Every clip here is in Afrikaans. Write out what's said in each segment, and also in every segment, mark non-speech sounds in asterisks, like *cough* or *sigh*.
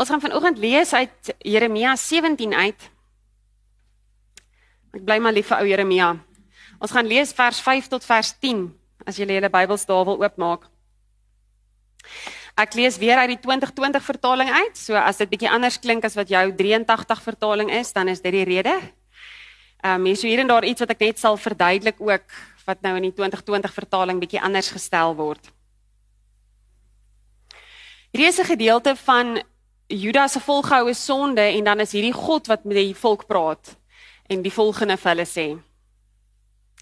Ons gaan vanoggend lees uit Jeremia 17 uit. Ek bly maar lief vir ou Jeremia. Ons gaan lees vers 5 tot vers 10 as jy julle Bybels daar wil oopmaak. Ek lees weer uit die 2020 vertaling uit. So as dit bietjie anders klink as wat jou 83 vertaling is, dan is dit die rede. Ehm um, hier is hier en daar iets wat ek net sal verduidelik ook wat nou in die 2020 vertaling bietjie anders gestel word. Hierdie is 'n gedeelte van Juda se volgehoue sonde en dan is hierdie God wat met die volk praat en die volgende vir hulle sê.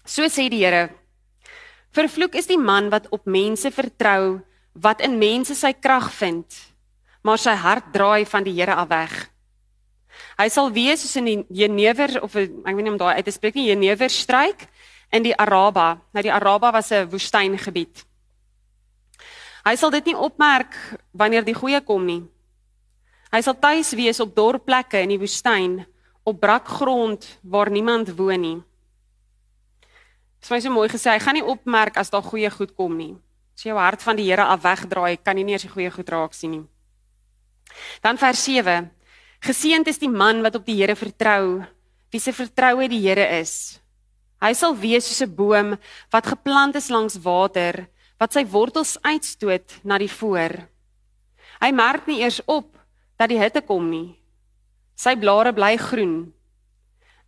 So sê die Here: Vervloek is die man wat op mense vertrou, wat in mense sy krag vind, maar sy hart draai van die Here af weg. Hy sal wees soos in die Jenever of ek weet nie om daai uit te spreek nie, Jenever struik in die Araba. Nou die Araba was 'n woestyngebied. Hy sal dit nie opmerk wanneer die goeie kom nie. Hy sal tuis wees op dorpplekke in die woestyn, op brak grond waar niemand woon nie. Dit is my so mooi gesê, hy gaan nie opmerk as daar goeie goed kom nie. As jou hart van die Here af wegdraai, kan jy nie eens die goeie goed raak sien nie. Dan vers 7. Geseënd is die man wat op die Here vertrou, wie se vertroue die Here is. Hy sal wees soos 'n boom wat geplant is langs water, wat sy wortels uitstoot na die voor. Hy merk nie eers op dat die hitte kom nie. Sy blare bly groen.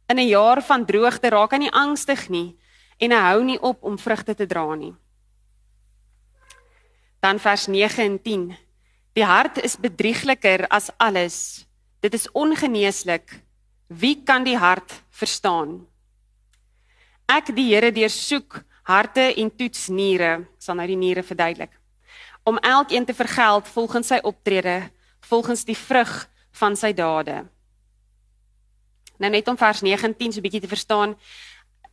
In 'n jaar van droogte raak hy nie angstig nie en hy hou nie op om vrugte te dra nie. Dan vers 9 en 10. Die hart is bedriegliker as alles. Dit is ongeneeslik. Wie kan die hart verstaan? Ek die Here deursoek harte en toets niere. Ek sal nou die niere verduidelik. Om elkeen te vergeld volgens sy optrede volgens die vrug van sy dade. Nou net om vers 19 so 'n bietjie te verstaan.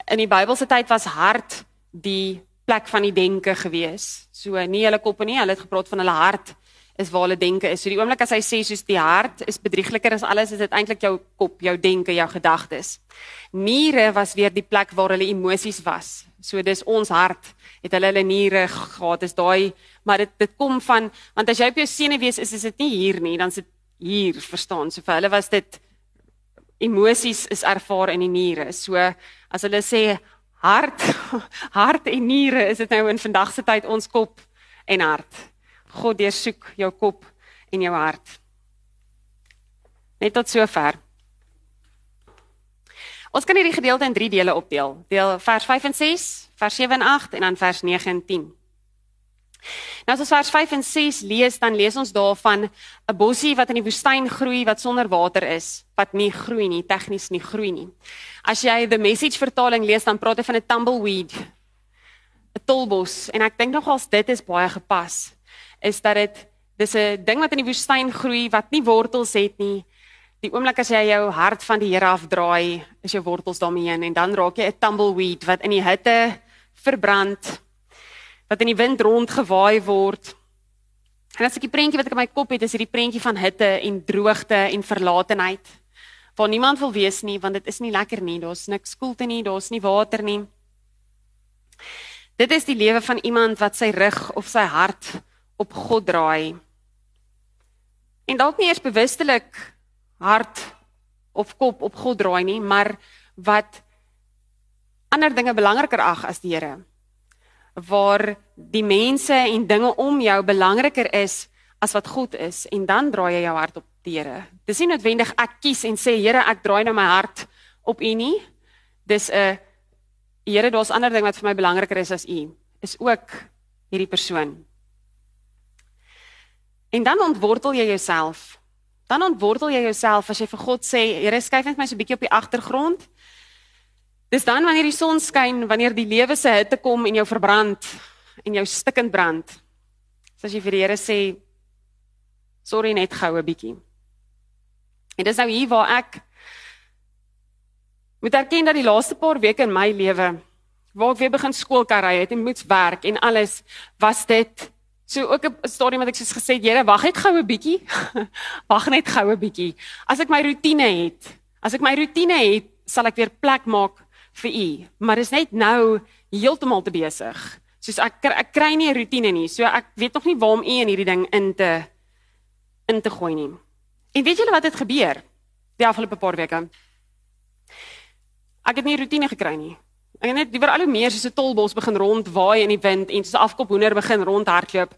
In die Bybelse tyd was hart die plek van die denke gewees. So nie hulle kop nie, hulle het gepraat van hulle hart is waar hulle denke is. So die oomblik as hy sê soos die hart is bedriegliker as alles, is dit eintlik jou kop, jou denke, jou gedagtes. Niere was weer die plek waar hulle emosies was. So dis ons hart het hulle hulle niere gehad. Dis daai maar dit dit kom van want as jy op jou senuwees is, is dit nie hier nie, dan is dit hier, verstaan? So vir hulle was dit emosies is ervaar in die niere. So as hulle sê hart, *laughs* hart en niere, is dit nou in vandag se tyd ons kop en hart. God deursoek jou kop en jou hart. Net tot sover. Ons kan hierdie gedeelte in 3 dele opdeel. Deel vers 5 en 6, vers 7 en 8 en dan vers 9 en 10. Nou as ons vers 5 en 6 lees, dan lees ons daarvan 'n bossie wat in die woestyn groei wat sonder water is, wat nie groei nie, tegnies nie groei nie. As jy the message vertaling lees, dan praat hy van 'n tumbleweed, 'n tolbos en ek dink nogals dit is baie gepas. Is dat dit dis 'n ding wat in die woestyn groei wat nie wortels het nie. Die oomblik as jy jou hart van die Here afdraai, is jou wortels daarmee heen en dan raak jy 'n tumbleweed wat in die hitte verbrand wat in die wind rondgewaai word. En as ek die prentjie wat ek in my kop het, is hierdie prentjie van hitte en droogte en verlatenheid. Waar niemand wil wees nie, want dit is nie lekker nie. Daar's niks koelte nie, daar's nie water nie. Dit is die lewe van iemand wat sy rug of sy hart op God draai. En dalk nie eers bewustelik hart of kop op God draai nie, maar wat ander dinge belangriker ag as die Here waar die mense en dinge om jou belangriker is as wat God is en dan draai jy jou hart op die Here. Dis nie noodwendig ek kies en sê Here, ek draai nou my hart op U nie. Dis 'n Here, daar's ander ding wat vir my belangriker is as U. Is ook hierdie persoon. En dan ontwortel jy jouself. Dan ontwortel jy jouself as jy vir God sê, Here, skuif net my so 'n bietjie op die agtergrond. Dis dan wanneer die son skyn, wanneer die lewe se hitte kom en jou verbrand en jou stikkend brand. As jy vir die Here sê sorry net gou 'n bietjie. En dis nou hier waar ek moet erken dat die laaste paar weke in my lewe waar ek weer begin skoolkarry het en moet werk en alles was dit so ook 'n storie wat ek soos gesê het, Here, wag net gou 'n bietjie. *laughs* wag net gou 'n bietjie. As ek my rotine het, as ek my rotine het, sal ek weer plek maak vir u, maar is net nou heeltemal te besig. Soos ek ek kry nie 'n rotine nie. So ek weet nog nie waarom u in hierdie ding in te in te gooi nie. En weet julle wat het gebeur die afgelope paar weke? Ek het nie rotine gekry nie. Ek het net liewer al hoe meer soos 'n tolbos begin rondwaai in die wind en soos afkop hoender begin rondhardloop.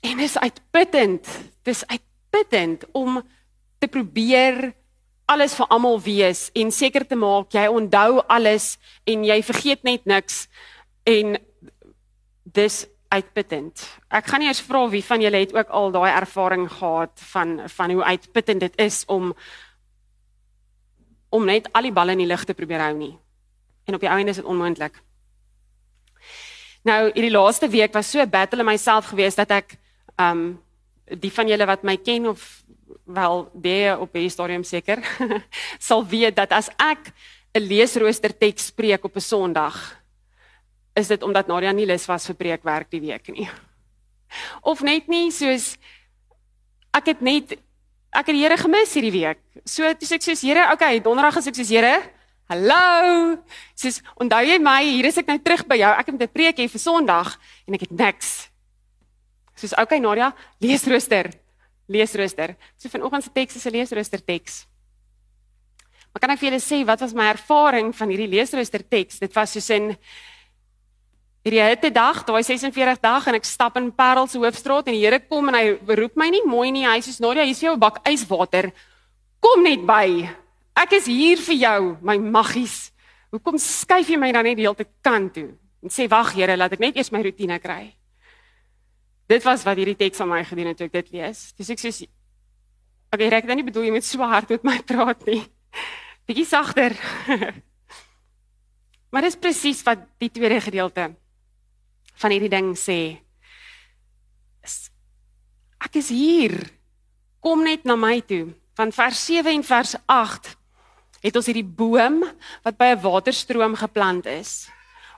En dit is uitputtend. Dit is uitputtend om te probeer alles vir almal wees en seker te maak jy onthou alles en jy vergeet net niks en dis uitputtend. Ek gaan nie eers vra wie van julle het ook al daai ervaring gehad van van hoe uitputtend dit is om om net al die balle in die lug te probeer hou nie. En op die einde is dit onmoontlik. Nou, hierdie laaste week was so 'n battle in myself geweest dat ek um die van julle wat my ken of wel baie op hierdie stadium seker *laughs* sal weet dat as ek 'n leesrooster teks spreek op 'n Sondag is dit omdat Nadia nie lus was vir preekwerk die week nie. *laughs* Of net nie soos ek het net ek het die Here gemis hierdie week. So toe sê ek soos Here, okay, donderdag is ek soos Here. Hallo. Soos onthou jy my? Hier is ek nou terug by jou. Ek het 'n preek hê vir Sondag en ek het niks. Soos okay Nadia, leesrooster. Leesrooster. So vanoggend se teks is 'n leesrooster teks. Maar kan ek vir julle sê wat was my ervaring van hierdie leesrooster teks? Dit was soos in hierdie hitte dag, daai 46 dag en ek stap in Parel se hoofstraat en die Here kom en hy roep my nie mooi nie. Hy sê Nadia, hier is jou bak yswater. Kom net by. Ek is hier vir jou, my maggies. Hoekom skuif jy my dan net die hele tyd kant toe? En sê wag Here, laat ek net eers my rotine kry. Dit was wat hierdie teks aan my gedoen het toe ek dit lees. Dis ek sê Okay, ek dan nie bedoel jy met so hard met my praat nie. *laughs* Bietjie sagter. *laughs* maar dis presies wat die tweede gedeelte van hierdie ding sê ek is hier kom net na my toe van vers 7 en vers 8 het ons hierdie boom wat by 'n waterstroom geplant is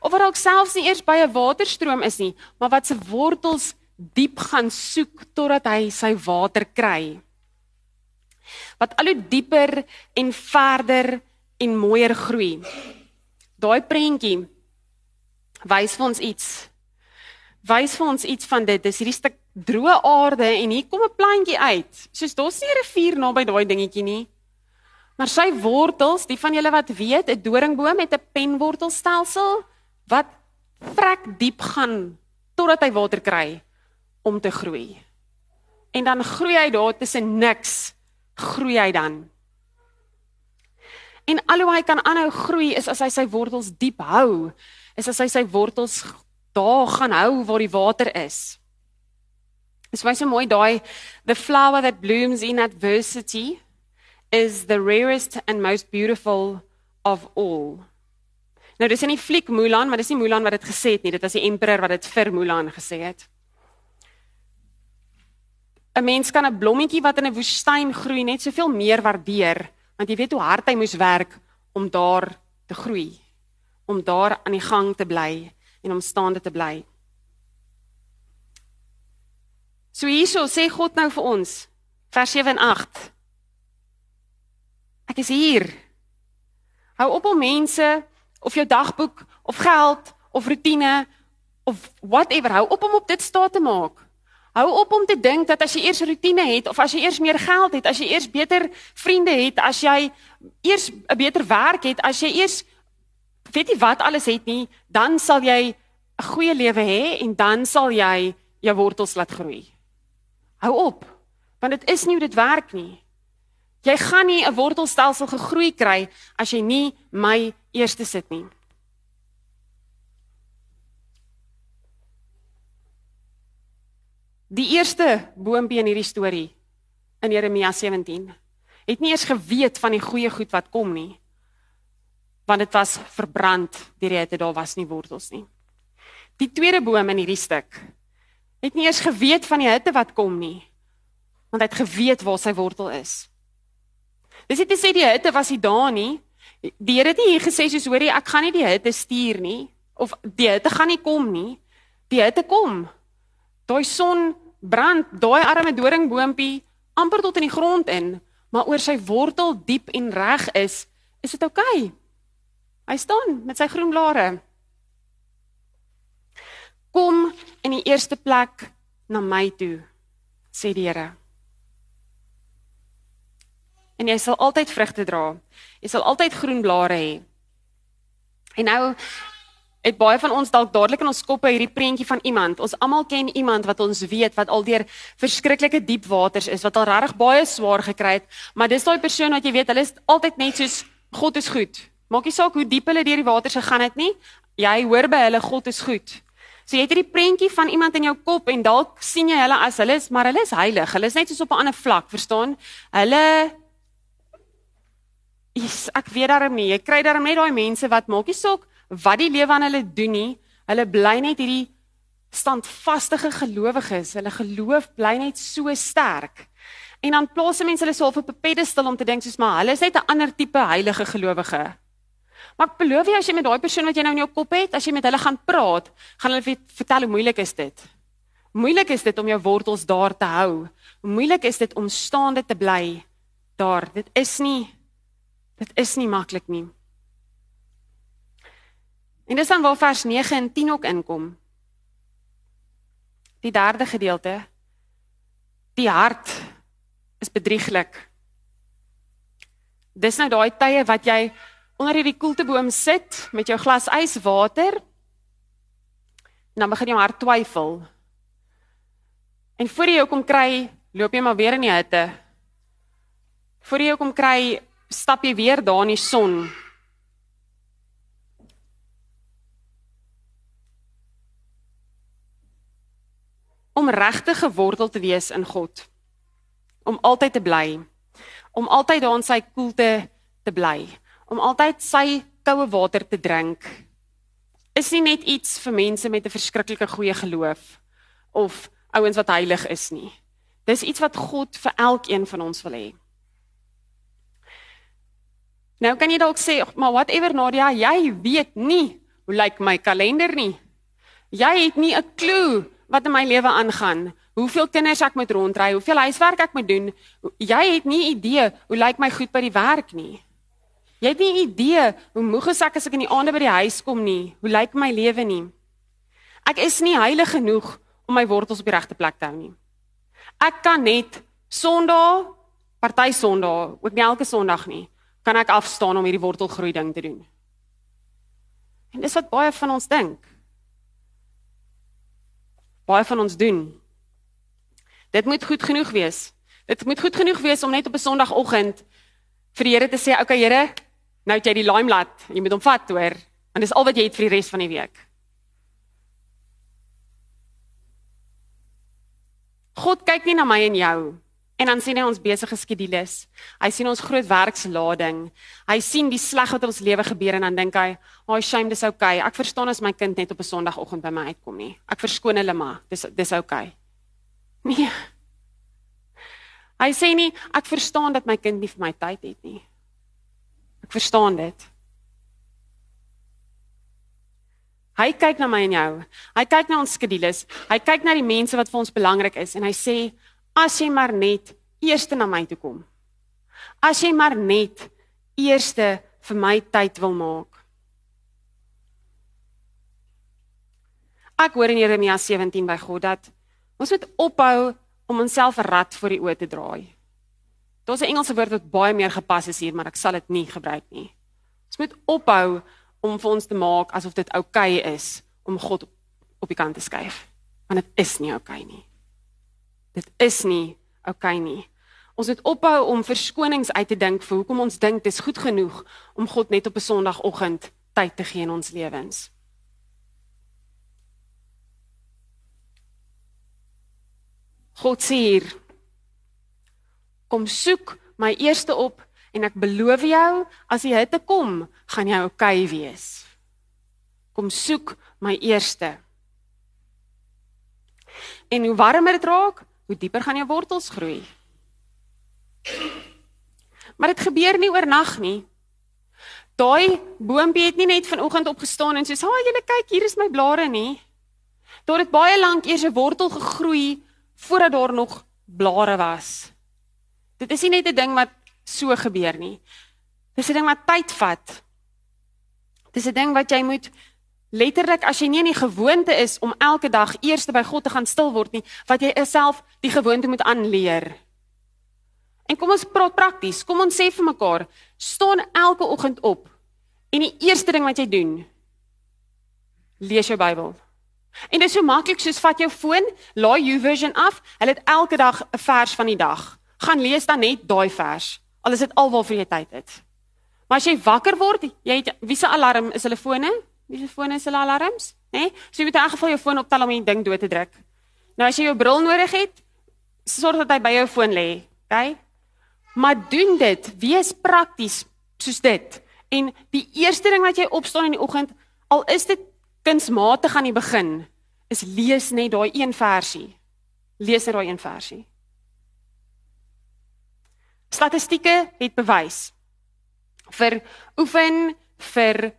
of wat dalk selfs nie eers by 'n waterstroom is nie maar wat se wortels diep gaan soek totdat hy sy water kry wat al hoe dieper en verder en mooier groei daai prentjie wys vir ons iets wys vir ons iets van dit. Dis hierdie stuk droë aarde en hier kom 'n plantjie uit. Soos daar's nie 'n rivier naby daai dingetjie nie. Maar sy wortels, die van julle wat weet, 'n doringboom met 'n penwortelstelsel wat vrek diep gaan totdat hy water kry om te groei. En dan groei hy daar tussen niks, groei hy dan. En alhoewel hy kan aanhou groei is as hy sy wortels diep hou, is as hy sy wortels daar gaan hou waar die water is. Dit is so mooi daai the flower that blooms in adversity is the rarest and most beautiful of all. Nou dis nie fliek Mulan, maar dis nie Mulan wat dit gesê het nie, dit was die emperor wat dit vir Mulan gesê het. 'n Mens kan 'n blommetjie wat in 'n woestyn groei net soveel meer waardeer, want jy weet hoe hard hy moes werk om daar te groei, om daar aan die gang te bly en om staande te bly. So hierso sê God nou vir ons vers 7 en 8. Ek is hier. Hou op om mense of jou dagboek of geld of rotine of whatever hou op om op dit staat te maak. Hou op om te dink dat as jy eers 'n rotine het of as jy eers meer geld het, as jy eers beter vriende het, as jy eers 'n beter werk het, as jy eers weet jy wat alles het nie, dan sal jy 'n goeie lewe hê en dan sal jy jou wortels laat groei. Hou op, want dit is nie hoe dit werk nie. Jy gaan nie 'n wortelstelsel gegroei kry as jy nie my eerste sit nie. Die eerste boontjie in hierdie storie in Jeremia 17 het nie eers geweet van die goeie goed wat kom nie want dit was verbrand die rede daar was nie wortels nie. Die tweede boom in hierdie stuk het nie eers geweet van die hitte wat kom nie, want hy het geweet waar sy wortel is. Dis nie te sê die hitte was nie daar nie. Die Here het nie hier gesê soos hoorie ek gaan nie die hitte stuur nie of die hitte gaan nie kom nie. Die hitte kom. Daai son brand, daai arme doringboontjie amper tot in die grond in, maar oor sy wortel diep en reg is, is dit oukei. Okay. Hy staan met sy groen blare. Kom in die eerste plek na my toe, sê die Here. en jy sal altyd vrugte dra. Jy sal altyd groen blare hê. En nou het baie van ons dalk dadelik in ons koppe hierdie prentjie van iemand. Ons almal ken iemand wat ons weet wat al deur verskriklike diep waters is, wat al regtig baie swaar gekry het, maar dis daai persoon wat jy weet, hulle is altyd net soos God is goed. Maak nie saak hoe diep hulle deur die waters gegaan het nie. Jy hoor by hulle God is goed. So jy het hierdie prentjie van iemand in jou kop en dalk sien jy hulle as hulle is, maar hulle is heilig. Hulle is net soos op 'n ander vlak, verstaan? Hulle Yes, ek weet daarom nie. Jy kry daarom net daai mense wat maak nie saak wat die lewe aan hulle doen nie. Hulle bly net hierdie standvaste gelowiges. Hulle geloof bly net so sterk. En dan plaas mense hulle self op 'n pedestal om te dink soos maar hulle is net 'n ander tipe heilige gelowige. Maar ek beloof jou as jy met daai persoon wat jy nou in jou kop het, as jy met hulle gaan praat, gaan hulle vertel hoe moeilik is dit. Moeilik is dit om jou wortels daar te hou. Moeilik is dit om staande te bly daar. Dit is nie dit is nie maklik nie. En dis dan waar vers 9 en 10 ook inkom. Die derde gedeelte. Die hart is bedrieglik. Dis nou daai tye wat jy onder hierdie koelteboom sit met jou glas yswater. En dan begin jou hart twyfel. En voor jy jou kom kry, loop jy maar weer in die hitte. Voor jy jou kom kry, stap jy weer daar in die son om regtig gewortel te wees in God. Om altyd te bly. Om altyd daar in sy koelte te bly. Om altyd sy koue water te drink. Is nie net iets vir mense met 'n verskriklike goeie geloof of ouens wat heilig is nie. Dis iets wat God vir elkeen van ons wil hê. Nou kan jy dalk sê, maar whatever Nadia, jy weet nie hoe lyk my kalender nie. Jy het nie 'n klou wat in my lewe aangaan, hoeveel kinders ek moet rondry, hoeveel huiswerk ek moet doen. Jy het nie idee hoe lyk my goed by die werk nie. Jy het nie idee hoe moeg ek as ek in die aande by die huis kom nie. Hoe lyk my lewe nie? Ek is nie heilig genoeg om my wortels op die regte plek te hou nie. Ek kan net Sondag, party Sondag, ook nie elke Sondag nie, kan ek afstaan om hierdie wortelgroei ding te doen. En dis wat baie van ons dink baie van ons doen. Dit moet goed genoeg wees. Dit moet goed genoeg wees om net op 'n Sondagoggend vir die Here te sê, "Oké okay, Here, nou het jy die limelight. Jy moet hom vat, hoor." Want dis al wat jy het vir die res van die week. God kyk nie na my en jou En dan sien hy ons besige skedules. Hy sien ons groot werkslading. Hy sien die sleg wat in ons lewe gebeur en dan dink hy, "Ag, shame, dis okay. Ek verstaan as my kind net op 'n Sondagoggend by my uitkom nie. Ek verskoon hulle maar. Dis dis okay." Nee. Hy sê nie, "Ek verstaan dat my kind nie vir my tyd het nie." Ek verstaan dit. Hy kyk na my en jou. Hy kyk na ons skedules. Hy kyk na die mense wat vir ons belangrik is en hy sê, as jy maar net eers na my toe kom. As jy maar net eers vir my tyd wil maak. Ek hoor in Jeremia 17 by God dat ons moet ophou om onsself 'n rad voor die oë te draai. Daar's 'n Engelse woord wat baie meer gepas is hier, maar ek sal dit nie gebruik nie. Ons moet ophou om vir ons te maak asof dit oukei okay is om God op die kant te skuif, want dit is nie oukei okay nie. Dit is nie oukei okay nie. Ons moet ophou om verskonings uit te dink vir hoekom ons dink dis goed genoeg om God net op 'n Sondagoggend tyd te gee in ons lewens. God sê hier: Kom soek my eerste op en ek beloof jou, as jy hitte kom, gaan jy oukei okay wees. Kom soek my eerste. En hoe warmer dit raak, hoe dieper gaan jou wortels groei. Maar dit gebeur nie oornag nie. Daai boontjie het nie net vanoggend opgestaan en sê, "Ag, julle kyk, hier is my blare nie." Daar het baie lank eers 'n wortel gegroei voordat daar nog blare was. Dit is nie net 'n ding wat so gebeur nie. Dis 'n ding wat tyd vat. Dis 'n ding wat jy moet letterlik as jy nie in die gewoonte is om elke dag eers by God te gaan stil word nie, wat jy self die gewoonte moet aanleer. En kom ons praat prakties. Kom ons sê vir mekaar, staan elke oggend op en die eerste ding wat jy doen, lees jou Bybel. En dit is so maklik soos vat jou foon, laai YouVersion af, hulle het elke dag 'n vers van die dag. Gaan lees dan net daai vers. Al is dit alwaarvoor jy tyd het. Maar as jy wakker word, jy het wie se alarm is hulle fone? Wie se fone is hulle alarms? Hè? Nee? So jy moet in elk geval jou foon optel om die ding dood te druk. Nou as jy jou bril nodig het, sorg dat hy by jou foon lê, okay? Maar doen dit, wees prakties soos dit. En die eerste ding wat jy opstaan in die oggend, al is dit kunsmatig aan die begin is lees net daai een versie. Lees net daai een versie. Statistieke het bewys vir oefen vir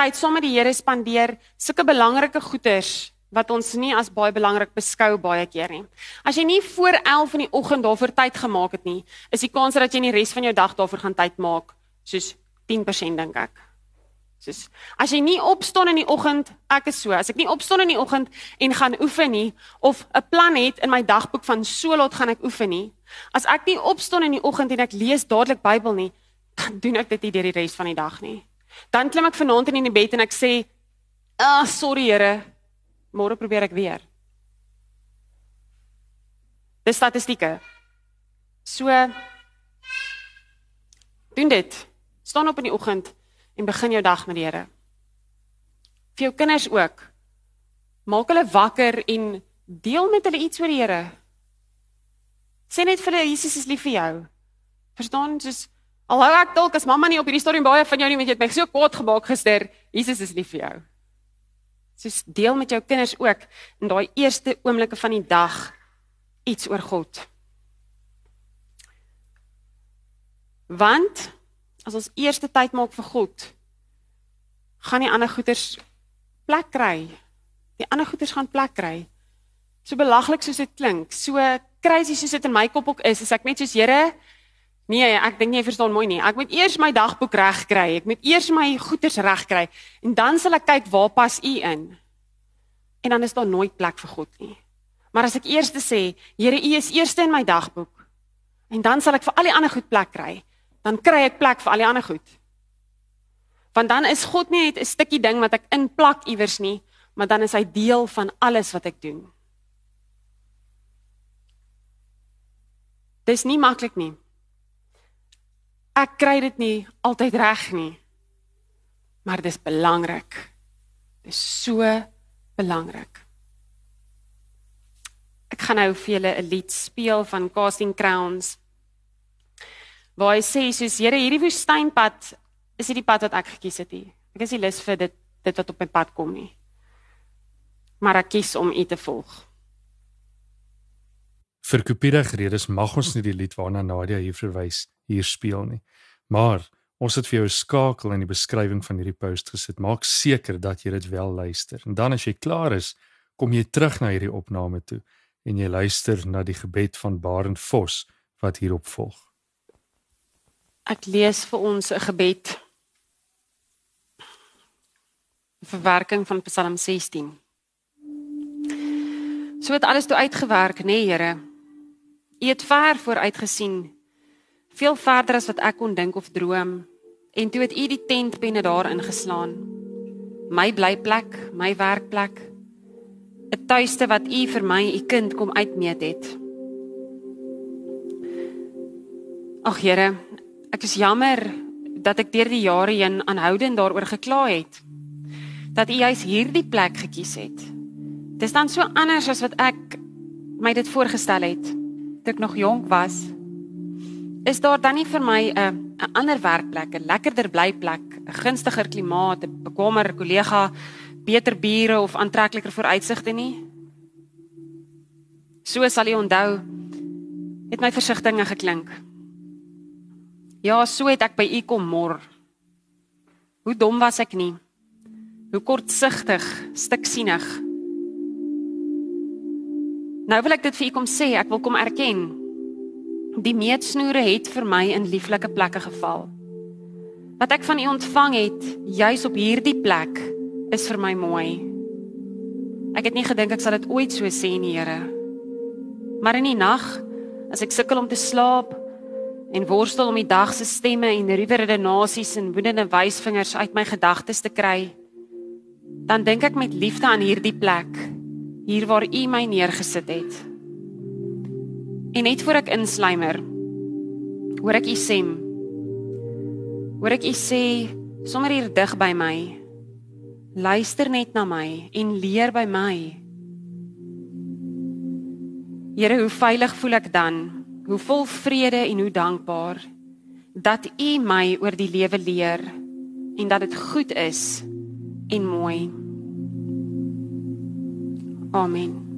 tyd saam met die Here spandeer sulke belangrike goeders wat ons nie as baie belangrik beskou baie keer nie. As jy nie voor 11 in die oggend daarvoor tyd gemaak het nie, is die kans dat jy in die res van jou dag daarvoor gaan tyd maak soos 10% dink ek. Soos as jy nie opstaan in die oggend, ek is so, as ek nie opstaan in die oggend en gaan oefen nie of 'n plan het in my dagboek van so laat gaan ek oefen nie, as ek nie opstaan in die oggend en ek lees dadelik Bybel nie, dan doen ek dit nie deur die res van die dag nie. Dan klim ek vanaand in die bed en ek sê, "Ag, oh, sorry Here. Môre probeer ek weer." Dis statistieke. So doen dit. Staan op in die oggend en begin jou dag met die Here. Vir jou kinders ook. Maak hulle wakker en deel met hulle iets oor die Here. Sê net vir hulle Jesus is lief vir jou. Verstaan? Soos alhou ek dalk as mamma nie op hierdie storie baie van jou nie, want jy het my so kwaad gemaak gister. Jesus is lief vir jou. Soos deel met jou kinders ook in daai eerste oomblikke van die dag iets oor God. Want as ons eerste tyd maak vir God, gaan die ander goeders plek kry. Die ander goeders gaan plek kry. So belaglik soos dit klink, so crazy soos dit in my kop ook is, is ek net soos Here, nee, ek dink jy verstaan mooi nie. Ek moet eers my dagboek reg kry. Ek moet eers my goeders reg kry en dan sal ek kyk waar pas u in. En dan is daar nooit plek vir God nie. Maar as ek eers sê, Here, u is eerste in my dagboek. En dan sal ek vir al die ander goed plek kry dan kry ek plek vir al die ander goed. Want dan is God nie net 'n stukkie ding wat ek inplak iewers nie, maar dan is hy deel van alles wat ek doen. Dis nie maklik nie. Ek kry dit nie altyd reg nie. Maar dis belangrik. Dis so belangrik. Ek gaan nou vir julle 'n lied speel van Casting Crowns waar hy sê soos Here hierdie woestynpad is nie die pad wat ek gekies het nie. Ek is nie lus vir dit dit wat op my pad kom nie. Maar ek kies om U te volg. Vir kopiedige redes mag ons nie die lied waarna Nadia hier verwys hier speel nie. Maar ons het vir jou 'n skakel in die beskrywing van hierdie post gesit. Maak seker dat jy dit wel luister. En dan as jy klaar is, kom jy terug na hierdie opname toe en jy luister na die gebed van Barend Vos wat hierop volg. Ek lees vir ons 'n gebed. Verwerking van Psalm 16. So het alles toe uitgewerk, nê, nee, Here. U het ver vooruit gesien. Veel verder as wat ek kon dink of droom. En toe het u die tent binne daar ingeslaan. My blyplek, my werkplek. 'n Tuiste wat u vir my, u kind kom uitmeet het. Ag Here, Ek is jammer dat ek deur die jare heen aanhoudend daaroor gekla het. Dat U juis hierdie plek gekies het. Dis dan so anders as wat ek my dit voorgestel het toe ek nog jonk was. Is daar dan nie vir my 'n 'n ander werkplek, 'n lekkerder blyplek, 'n gunstiger klimaat, 'n bekwammer kollega, beter bure of aantrekliker vooruitsigte nie? So sal jy onthou het my versigtinge geklink. Ja, so het ek by u kom mor. Hoe dom was ek nie? Hoe kortsigtig, stiksienig. Nou wil ek dit vir u kom sê, ek wil kom erken. Die meetsnoere het vir my in lieflike plekke geval. Wat ek van u ontvang het, juis op hierdie plek, is vir my mooi. Ek het nie gedink ek sal dit ooit so sê nie, Here. Maar in die nag, as ek sukkel om te slaap, en worstel om die dag se stemme en ruwerde nasies en woedende wysvingers uit my gedagtes te kry, dan dink ek met liefde aan hierdie plek, hier waar U my neergesit het. En net voor ek insluimer, hoor ek U sê, hoor ek U sê sommer hier dig by my. Luister net na my en leer by my. Here, hoe veilig voel ek dan? Hoe vol vrede en hoe dankbaar dat U my oor die lewe leer en dat dit goed is en mooi. Amen.